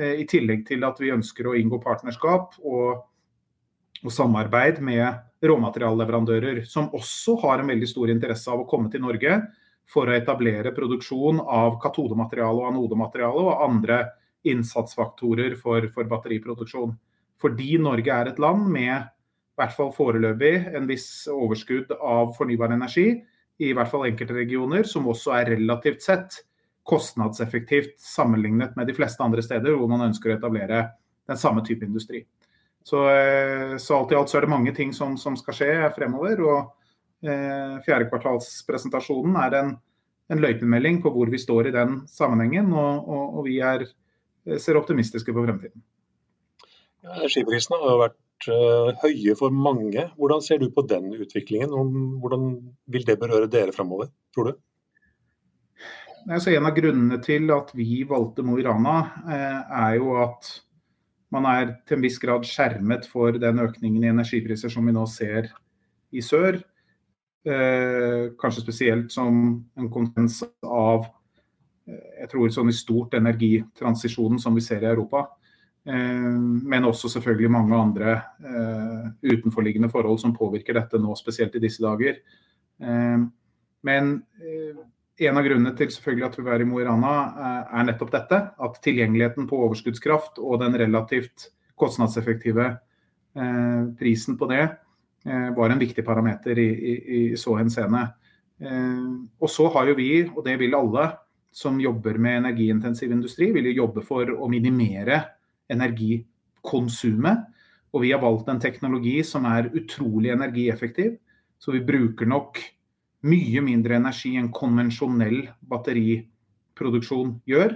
I tillegg til at vi ønsker å inngå partnerskap og, og samarbeid med råmaterialleverandører, som også har en veldig stor interesse av å komme til Norge for å etablere produksjon av katodemateriale og anodemateriale og andre innsatsfaktorer for, for batteriproduksjon. Fordi Norge er et land med i hvert fall foreløpig en viss overskudd av fornybar energi, i hvert fall enkelte regioner, som også er relativt sett kostnadseffektivt sammenlignet med de fleste andre steder hvor man ønsker å etablere den samme type industri. Så, eh, så, alt i alt så er det mange ting som, som skal skje fremover. og eh, Fjerdekvartalspresentasjonen er en, en løypemelding på hvor vi står i den sammenhengen. Og, og, og vi er, eh, ser optimistiske på fremtiden. Ja, Energiprisene har jo vært uh, høye for mange. Hvordan ser du på den utviklingen? Hvordan vil det berøre dere fremover, tror du? altså en av grunnene til at vi valgte Mo i Rana, er jo at man er til en viss grad skjermet for den økningen i energipriser som vi nå ser i sør. Eh, kanskje spesielt som en konsekvens av jeg tror sånn i stort energitransisjonen som vi ser i Europa. Eh, men også selvfølgelig mange andre eh, utenforliggende forhold som påvirker dette nå, spesielt i disse dager. Eh, men en av grunnene til selvfølgelig at vi er i Mo i Rana, er nettopp dette. At tilgjengeligheten på overskuddskraft og den relativt kostnadseffektive prisen på det var en viktig parameter i, i, i så henseende. Og så har jo vi, og det vil alle som jobber med energiintensiv industri, vil jo jobbe for å minimere energikonsumet. Og vi har valgt en teknologi som er utrolig energieffektiv. Så vi bruker nok mye mindre energi enn konvensjonell batteriproduksjon gjør.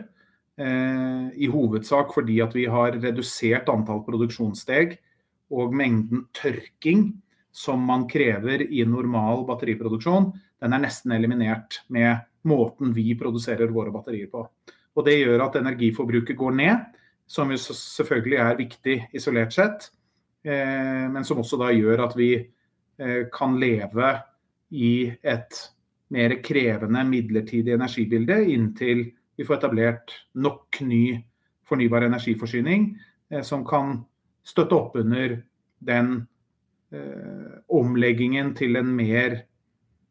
Eh, I hovedsak fordi at vi har redusert antall produksjonssteg og mengden tørking som man krever i normal batteriproduksjon, den er nesten eliminert med måten vi produserer våre batterier på. Og Det gjør at energiforbruket går ned, som jo selvfølgelig er viktig isolert sett, eh, men som også da gjør at vi eh, kan leve i et mer krevende midlertidig energibilde inntil vi får etablert nok ny fornybar energiforsyning eh, som kan støtte opp under den omleggingen til en mer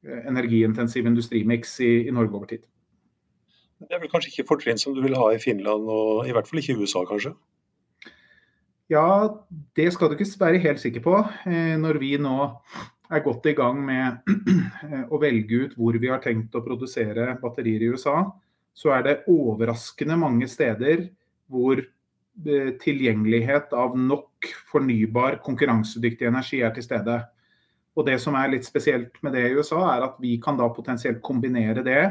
energiintensiv industrimiks i, i Norge over tid. Det er vel kanskje ikke fortrinn som du vil ha i Finland, og i hvert fall ikke i USA, kanskje? Ja, det skal du ikke være helt sikker på. Eh, når vi nå er godt i gang med å velge ut hvor vi har tenkt å produsere batterier i USA, så er det overraskende mange steder hvor eh, tilgjengelighet av nok fornybar, konkurransedyktig energi er til stede. Og Det som er litt spesielt med det i USA, er at vi kan da potensielt kombinere det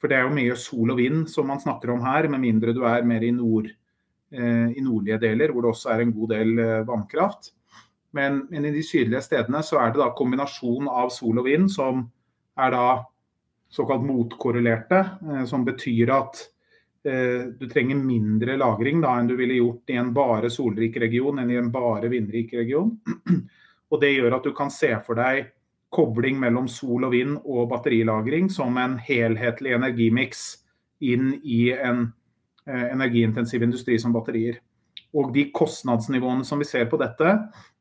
for det er jo mye sol og vind som man snakker om her, med mindre du er mer i, nord, eh, i nordlige deler, hvor det også er en god del eh, vannkraft. Men, men, i de sydlige stedene så er det da kombinasjon av sol og vind som er da såkalt motkorrelerte, eh, som betyr at eh, du trenger mindre lagring da enn du ville gjort i en bare solrik region enn i en bare vindrik region. Og det gjør at du kan se for deg kobling mellom sol og vind og batterilagring som en helhetlig energimiks inn i en eh, energiintensiv industri som batterier. Og de kostnadsnivåene som vi ser på dette,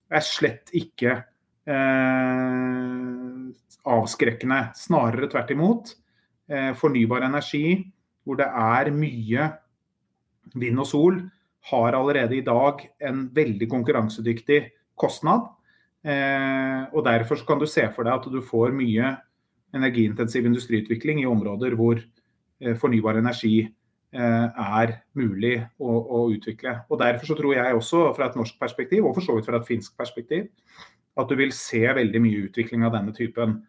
er slett ikke eh, avskrekkende. Snarere tvert imot. Eh, fornybar energi, hvor det er mye vind og sol, har allerede i dag en veldig konkurransedyktig kostnad. Eh, og Derfor kan du se for deg at du får mye energiintensiv industriutvikling i områder hvor eh, fornybar energi eh, er mulig å, å, utvikle. Og Derfor så tror jeg også fra et norsk perspektiv, og for så vidt fra et finsk perspektiv, at du vil se veldig mye utvikling av denne typen.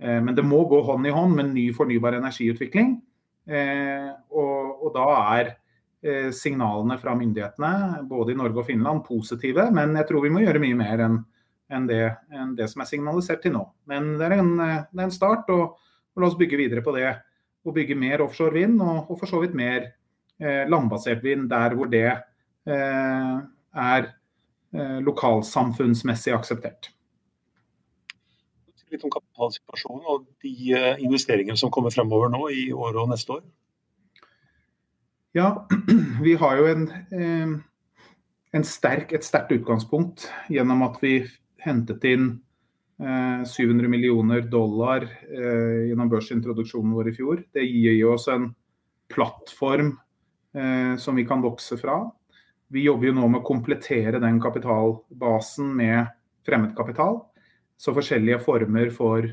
Men det må gå hånd i hånd med ny fornybar energiutvikling. Og, og, da er signalene fra myndighetene både i Norge og Finland positive, men jeg tror vi må gjøre mye mer enn enn det, enn det, som er signalisert til nå. Men det er en, det er en start, og, og, la oss bygge videre på det. Og bygge mer offshore vind, og, og for så vidt mer eh, landbasert vind der hvor det eh, er eh, lokalsamfunnsmessig akseptert. Litt om kapitalsituasjonen og de eh, investeringene som kommer fremover nå i år og neste år? Ja, vi har jo en, eh, en sterk, et sterkt utgangspunkt gjennom at vi hentet inn 700 eh, millioner dollar eh, gjennom børsintroduksjonen vår i fjor. Det gir oss en plattform eh, som vi kan vokse fra. Vi jobber jo nå med å komplettere den kapitalbasen med fremmedkapital. Så forskjellige former for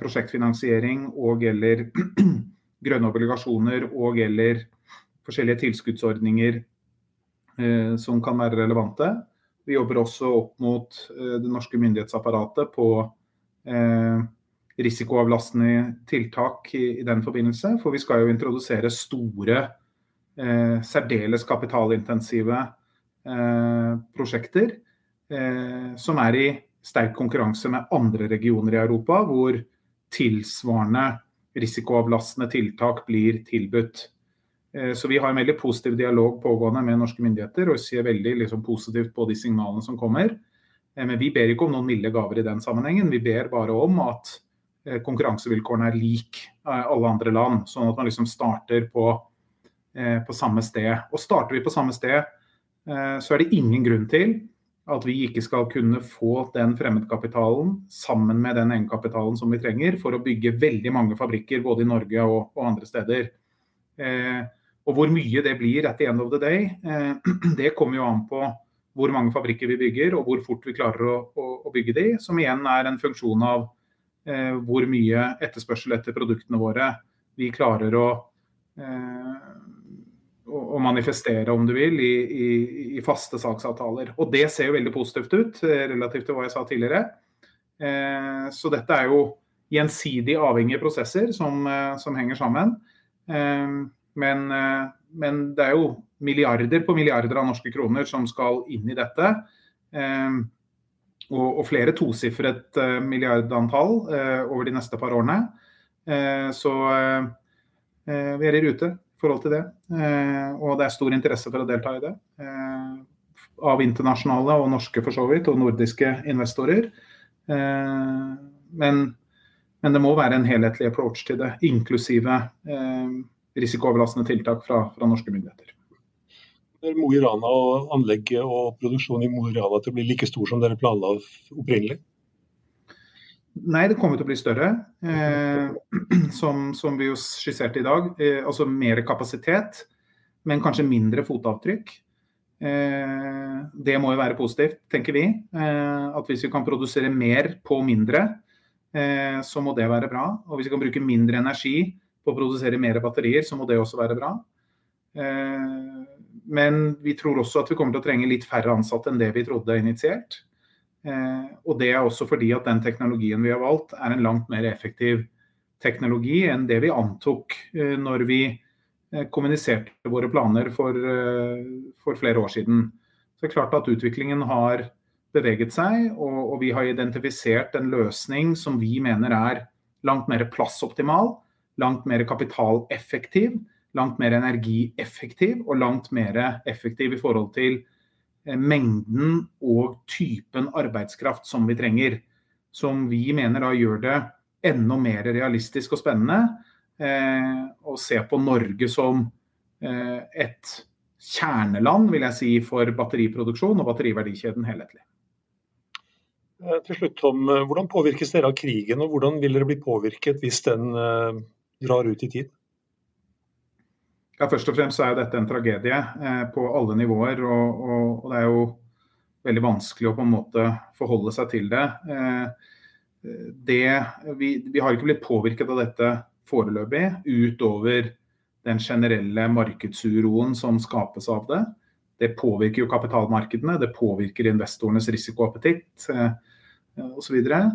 prosjektfinansiering og eller grønne obligasjoner og eller forskjellige tilskuddsordninger som kan være relevante. Vi jobber også opp mot eh, det norske myndighetsapparatet på eh, risikoavlastende tiltak i, den forbindelse. For vi skal jo introdusere store, eh, særdeles kapitalintensive prosjekter som er i sterk konkurranse med andre regioner i Europa, hvor tilsvarende risikoavlastende tiltak blir tilbudt. Så vi har en veldig positiv dialog pågående med norske myndigheter og ser veldig liksom, positivt på de signalene som kommer. Men vi ber ikke om noen milde gaver i den sammenhengen. Vi ber bare om at konkurransevilkårene er lik alle andre land, sånn at man liksom starter på, på samme sted. Og starter vi på samme sted, så er det ingen grunn til at vi ikke skal kunne få den fremmedkapitalen sammen med den egenkapitalen som vi trenger for å bygge veldig mange fabrikker både i Norge og, og andre steder. Eh, og hvor mye det blir at the end of the day, eh, det kommer jo an på hvor mange fabrikker vi bygger og hvor fort vi klarer å, å, å bygge de, som igjen er en funksjon av eh, hvor mye etterspørsel etter produktene våre vi klarer å eh, å manifestere, om du vil, i, i, i, faste saksavtaler. Og det ser jo veldig positivt ut, eh, relativt til hva jeg sa tidligere. Eh, så dette er jo gjensidig avhengige prosesser som, eh, som henger sammen. Eh, men, eh, men, det er jo milliarder på milliarder av norske kroner som skal inn i dette. Eh, og, og, flere tosifret milliardantall over de neste par årene. så vi er i rute i forhold til det. Eh, og det er stor interesse for å delta i det. Eh, av internasjonale og norske for så vidt, og nordiske investorer. Eh, men, men det må være en helhetlig approach til det, inklusive risikooverlastende tiltak fra, fra norske myndigheter. Mo i Rana og anlegget og produksjonen i Mo i Rana til å bli like stor som dere planla opprinnelig? Nei, det kommer til å bli større. Eh, som, som, vi jo skisserte i dag. Eh, altså mer kapasitet, men kanskje mindre fotavtrykk. Eh, det må jo være positivt, tenker vi. Eh, at hvis vi kan produsere mer på mindre, eh, så må det være bra. Og hvis vi kan bruke mindre energi på å produsere mer batterier, så må det også være bra. Eh, men vi tror også at vi kommer til å trenge litt færre ansatte enn det vi trodde initiert. Eh, og det er også fordi at den teknologien vi har valgt er en langt mer effektiv teknologi enn det vi antok eh, når vi kommuniserte våre planer for, for flere år siden. Så det er klart at utviklingen har beveget seg, og, og, vi har identifisert en løsning som vi mener er langt mer plassoptimal, langt mer kapitaleffektiv, langt mer energieffektiv og langt mer effektiv i forhold til Eh, mengden og typen arbeidskraft som vi trenger. Som vi mener da gjør det enda mer realistisk og spennende eh, å se på Norge som eh, et kjerneland vil jeg si, for batteriproduksjon og batteriverdikjeden helhetlig. Eh, til slutt, Tom, Hvordan påvirkes dere av krigen, og hvordan vil dere bli påvirket hvis den eh, drar ut i tid? Ja, Først og fremst er dette en tragedie eh, på alle nivåer. Og, og, og, det er jo veldig vanskelig å på en måte forholde seg til det. Eh, det vi, vi, har ikke blitt påvirket av dette foreløpig, utover den generelle markedsuroen som skapes av det. Det påvirker jo kapitalmarkedene, det påvirker investorenes risikoappetitt eh, osv. Eh,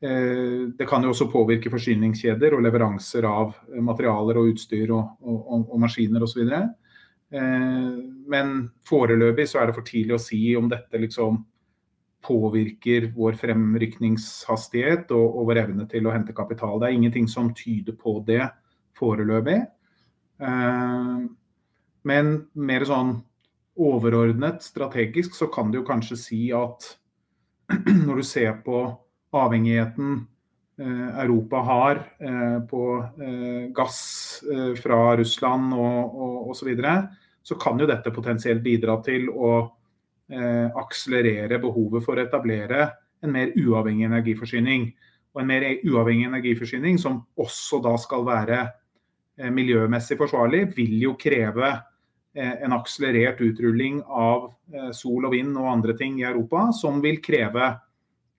det kan jo også påvirke forsyningskjeder og leveranser av materialer og utstyr og, og, og maskiner osv. Eh, men foreløpig så er det for tidlig å si om dette liksom påvirker vår fremrykningshastighet og, og vår evne til å hente kapital. Det er ingenting som tyder på det foreløpig. Eh, men mer sånn overordnet strategisk så kan du jo kanskje si at når du ser på avhengigheten eh, Europa har eh, på eh, gass fra Russland og, osv., så, videre, så kan jo dette potensielt bidra til å akselerere behovet for å etablere en mer uavhengig energiforsyning. Og en mer uavhengig energiforsyning som også da skal være miljømessig forsvarlig, vil jo kreve en akselerert utrulling av sol og vind og andre ting i Europa, som vil kreve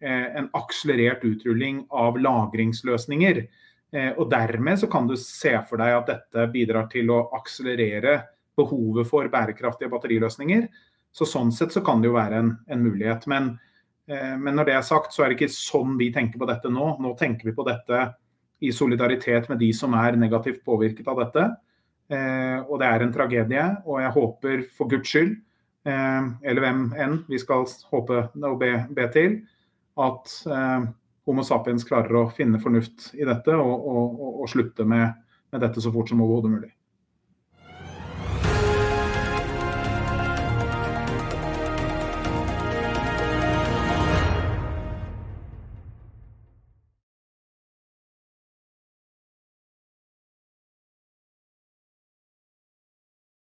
en akselerert utrulling av lagringsløsninger. Eh, og Dermed så kan du se for deg at dette bidrar til å akselerere behovet for bærekraftige batteriløsninger. Så Sånn sett så kan det jo være en, en mulighet. Men, eh, men, når det er sagt, så er det ikke sånn vi tenker på dette nå. Nå tenker vi på dette i solidaritet med de som er negativt påvirket av dette. og det er en tragedie. Og jeg håper for guds skyld, eller hvem enn vi skal håpe og be, be til, at eh, Homo sapiens klarer å finne fornuft i dette og, og, og, og slutte med, med, dette så fort som overhodet mulig.